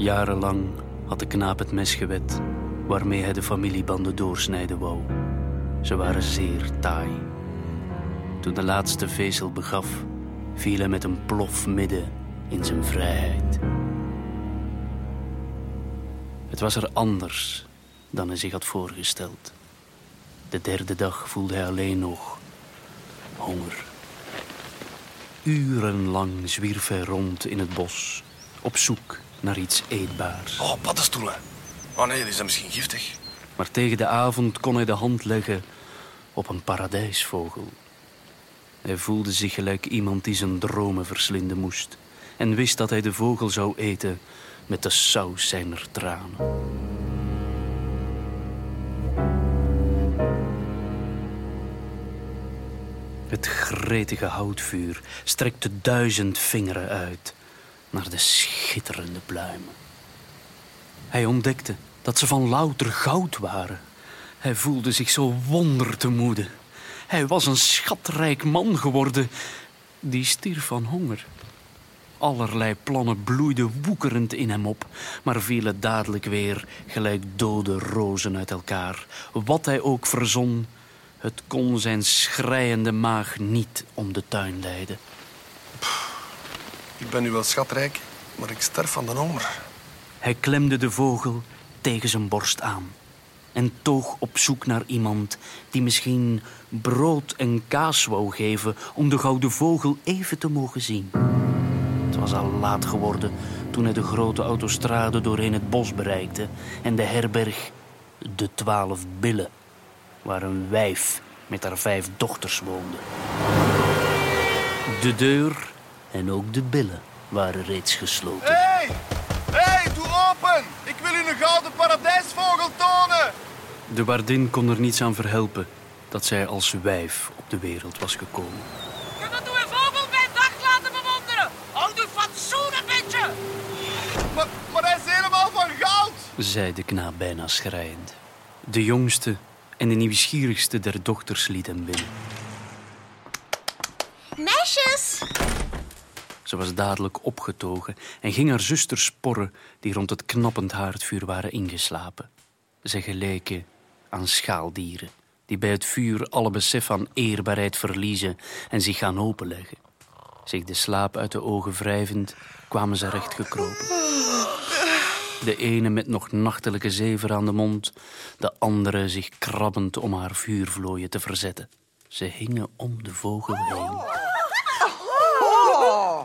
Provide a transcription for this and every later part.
Jarenlang had de knaap het mes gewet waarmee hij de familiebanden doorsnijden wou. Ze waren zeer taai. Toen de laatste vezel begaf, viel hij met een plof midden in zijn vrijheid. Het was er anders dan hij zich had voorgesteld. De derde dag voelde hij alleen nog honger. Urenlang zwierf hij rond in het bos, op zoek naar iets eetbaars. Oh, paddenstoelen. Oh nee, die zijn misschien giftig. Maar tegen de avond kon hij de hand leggen op een paradijsvogel. Hij voelde zich gelijk iemand die zijn dromen verslinden moest. En wist dat hij de vogel zou eten met de saus zijner tranen. Het gretige houtvuur strekte duizend vingeren uit naar de schitterende pluimen. Hij ontdekte dat ze van louter goud waren. Hij voelde zich zo wonder te moede. Hij was een schatrijk man geworden die stierf van honger. Allerlei plannen bloeiden woekerend in hem op, maar vielen dadelijk weer gelijk dode rozen uit elkaar. Wat hij ook verzon, het kon zijn schreiende maag niet om de tuin leiden. Ik ben nu wel schatrijk, maar ik sterf van de honger. Hij klemde de vogel tegen zijn borst aan en toog op zoek naar iemand die misschien brood en kaas wou geven om de gouden vogel even te mogen zien. Het was al laat geworden toen hij de grote autostrade doorheen het bos bereikte en de herberg De Twaalf Billen, waar een wijf met haar vijf dochters woonde. De deur en ook de billen waren reeds gesloten. Hé! Hey! Hé, hey, doe open! Ik wil u een gouden paradijsvogel tonen! De waardin kon er niets aan verhelpen dat zij als wijf op de wereld was gekomen. Kunnen u een vogel bij dag laten bewonderen? Houd uw fatsoen een beetje! Maar, maar hij is helemaal van goud! zei de knaap bijna schreiend. De jongste en de nieuwsgierigste der dochters liet hem binnen. Meisjes! Ze was dadelijk opgetogen en ging haar zusters sporren die rond het knappend haardvuur waren ingeslapen. Ze geleken aan schaaldieren die bij het vuur alle besef van eerbaarheid verliezen en zich gaan openleggen. Zich de slaap uit de ogen wrijvend kwamen ze recht gekropen. De ene met nog nachtelijke zever aan de mond, de andere zich krabbend om haar vuurvlooien te verzetten. Ze hingen om de vogel heen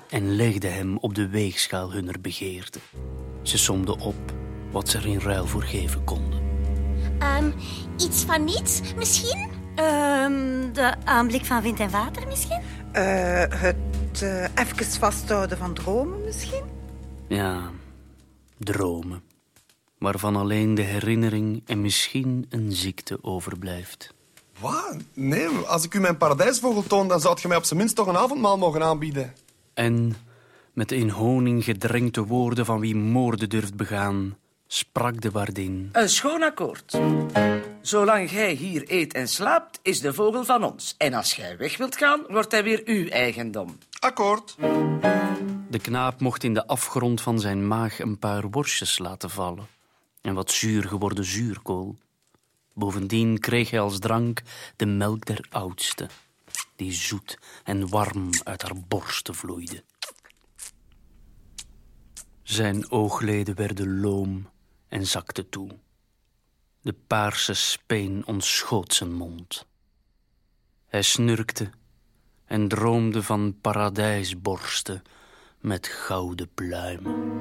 en legden hem op de weegschaal hunner begeerte. Ze somden op wat ze er in ruil voor geven konden. Um, iets van niets, misschien? Um, de aanblik van wind en water, misschien? Uh, het uh, even vasthouden van dromen, misschien? Ja, dromen. Waarvan alleen de herinnering en misschien een ziekte overblijft. Wat? Nee, als ik u mijn paradijsvogel toon, dan zou je mij op zijn minst toch een avondmaal mogen aanbieden. En met in honing gedrenkte woorden van wie moorden durft begaan, sprak de waardin. Een schoon akkoord. Zolang gij hier eet en slaapt, is de vogel van ons. En als gij weg wilt gaan, wordt hij weer uw eigendom. Akkoord. De knaap mocht in de afgrond van zijn maag een paar worstjes laten vallen en wat zuur geworden zuurkool. Bovendien kreeg hij als drank de melk der oudste, die zoet en warm uit haar borsten vloeide. Zijn oogleden werden loom en zakten toe. De paarse speen ontschoot zijn mond. Hij snurkte en droomde van paradijsborsten met gouden pluimen.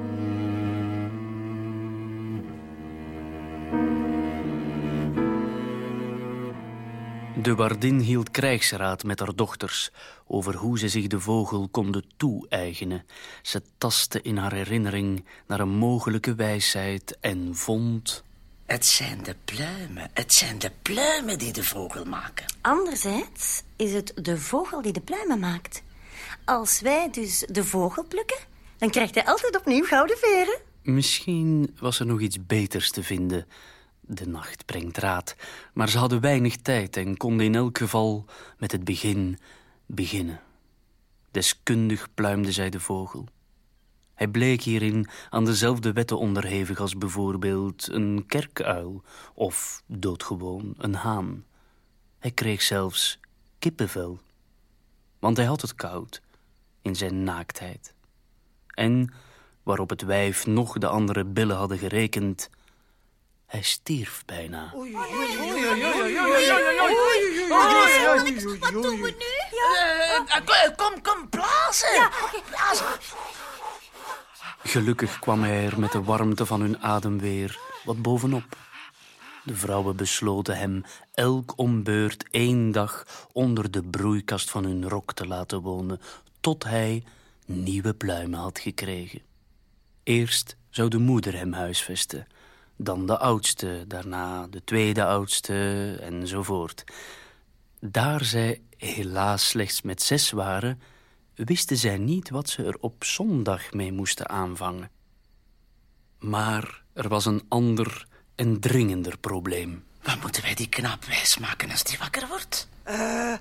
De waardin hield krijgsraad met haar dochters over hoe ze zich de vogel konden toe-eigenen. Ze tastte in haar herinnering naar een mogelijke wijsheid en vond... Het zijn de pluimen, het zijn de pluimen die de vogel maken. Anderzijds is het de vogel die de pluimen maakt. Als wij dus de vogel plukken, dan krijgt hij altijd opnieuw gouden veren. Misschien was er nog iets beters te vinden de nacht brengt raad, maar ze hadden weinig tijd en konden in elk geval met het begin beginnen. Deskundig pluimde zij de vogel. Hij bleek hierin aan dezelfde wetten onderhevig als bijvoorbeeld een kerkuil of doodgewoon een haan. Hij kreeg zelfs kippenvel, want hij had het koud in zijn naaktheid. En waarop het wijf nog de andere billen hadden gerekend, hij stierf bijna. Wat doen we nu? Eh, eh, kom, kom, blazen. Blazen. Gelukkig kwam hij er met de warmte van hun adem weer wat bovenop. De vrouwen besloten hem elk ombeurt één dag onder de broeikast van hun rok te laten wonen, tot hij nieuwe pluimen had gekregen. Eerst zou de moeder hem huisvesten, dan de oudste, daarna de tweede oudste enzovoort. Daar zij helaas slechts met zes waren, wisten zij niet wat ze er op zondag mee moesten aanvangen. Maar er was een ander en dringender probleem. Wat moeten wij die knaap wijsmaken als die wakker wordt? Eh,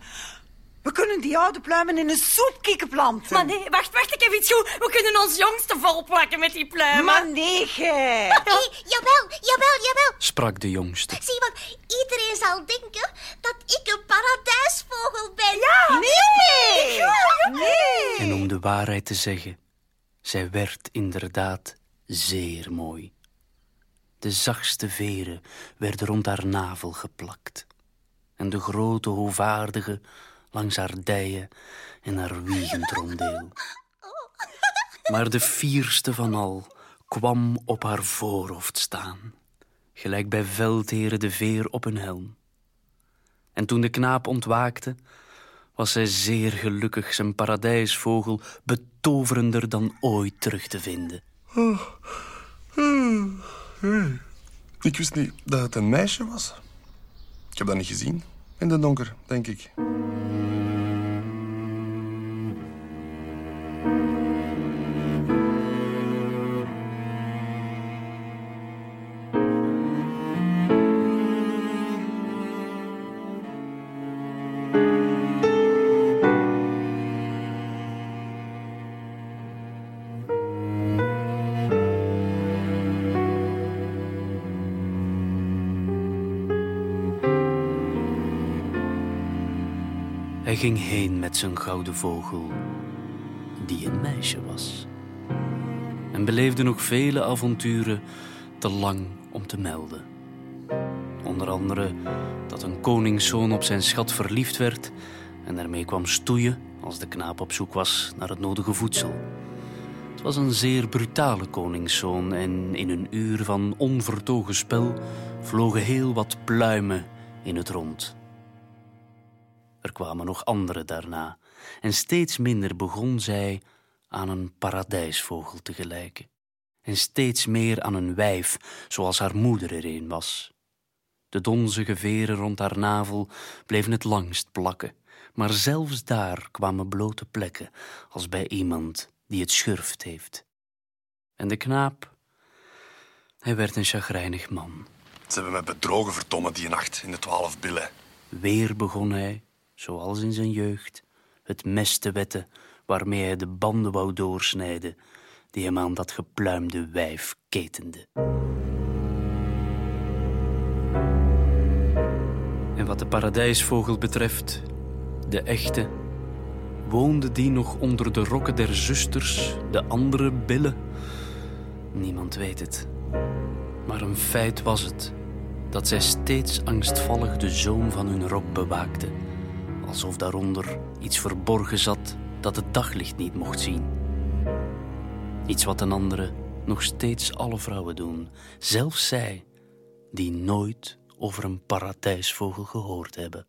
we kunnen die oude pluimen in een soepkieken planten. Maar nee, wacht, wacht, ik heb iets goed. We kunnen ons jongste volplakken met die pluimen. Maar nee, gij. Hé, jawel, jawel, jawel. sprak de jongste. Zie, want iedereen zal denken dat ik een paradijsvogel ben. Nee! Nee! En om de waarheid te zeggen, zij werd inderdaad zeer mooi. De zachtste veren werden rond haar navel geplakt. En de grote hoofvaardige langs haar dijen en haar wiegend rondeel. Maar de fierste van al kwam op haar voorhoofd staan, gelijk bij veldheren de veer op hun helm. En toen de knaap ontwaakte, was zij zeer gelukkig zijn paradijsvogel betoverender dan ooit terug te vinden. Ik wist niet dat het een meisje was. Ik heb dat niet gezien. In de donker, denk ik. Hij ging heen met zijn gouden vogel, die een meisje was. En beleefde nog vele avonturen te lang om te melden. Onder andere dat een koningszoon op zijn schat verliefd werd en daarmee kwam stoeien als de knaap op zoek was naar het nodige voedsel. Het was een zeer brutale koningszoon en in een uur van onvertogen spel vlogen heel wat pluimen in het rond. Er kwamen nog andere daarna, en steeds minder begon zij aan een paradijsvogel te gelijken. En steeds meer aan een wijf, zoals haar moeder er een was. De donzige veren rond haar navel bleven het langst plakken, maar zelfs daar kwamen blote plekken, als bij iemand die het schurft heeft. En de knaap, hij werd een chagrijnig man. Ze hebben me bedrogen verdomme die nacht in de twaalf billen. Weer begon hij, zoals in zijn jeugd, het mes te wetten waarmee hij de banden wou doorsnijden die hem aan dat gepluimde wijf ketende. En wat de paradijsvogel betreft, de echte, woonde die nog onder de rokken der zusters, de andere billen? Niemand weet het. Maar een feit was het dat zij steeds angstvallig de zoom van hun rok bewaakte, alsof daaronder iets verborgen zat dat het daglicht niet mocht zien. Iets wat een andere nog steeds alle vrouwen doen, zelfs zij die nooit over een paradijsvogel gehoord hebben.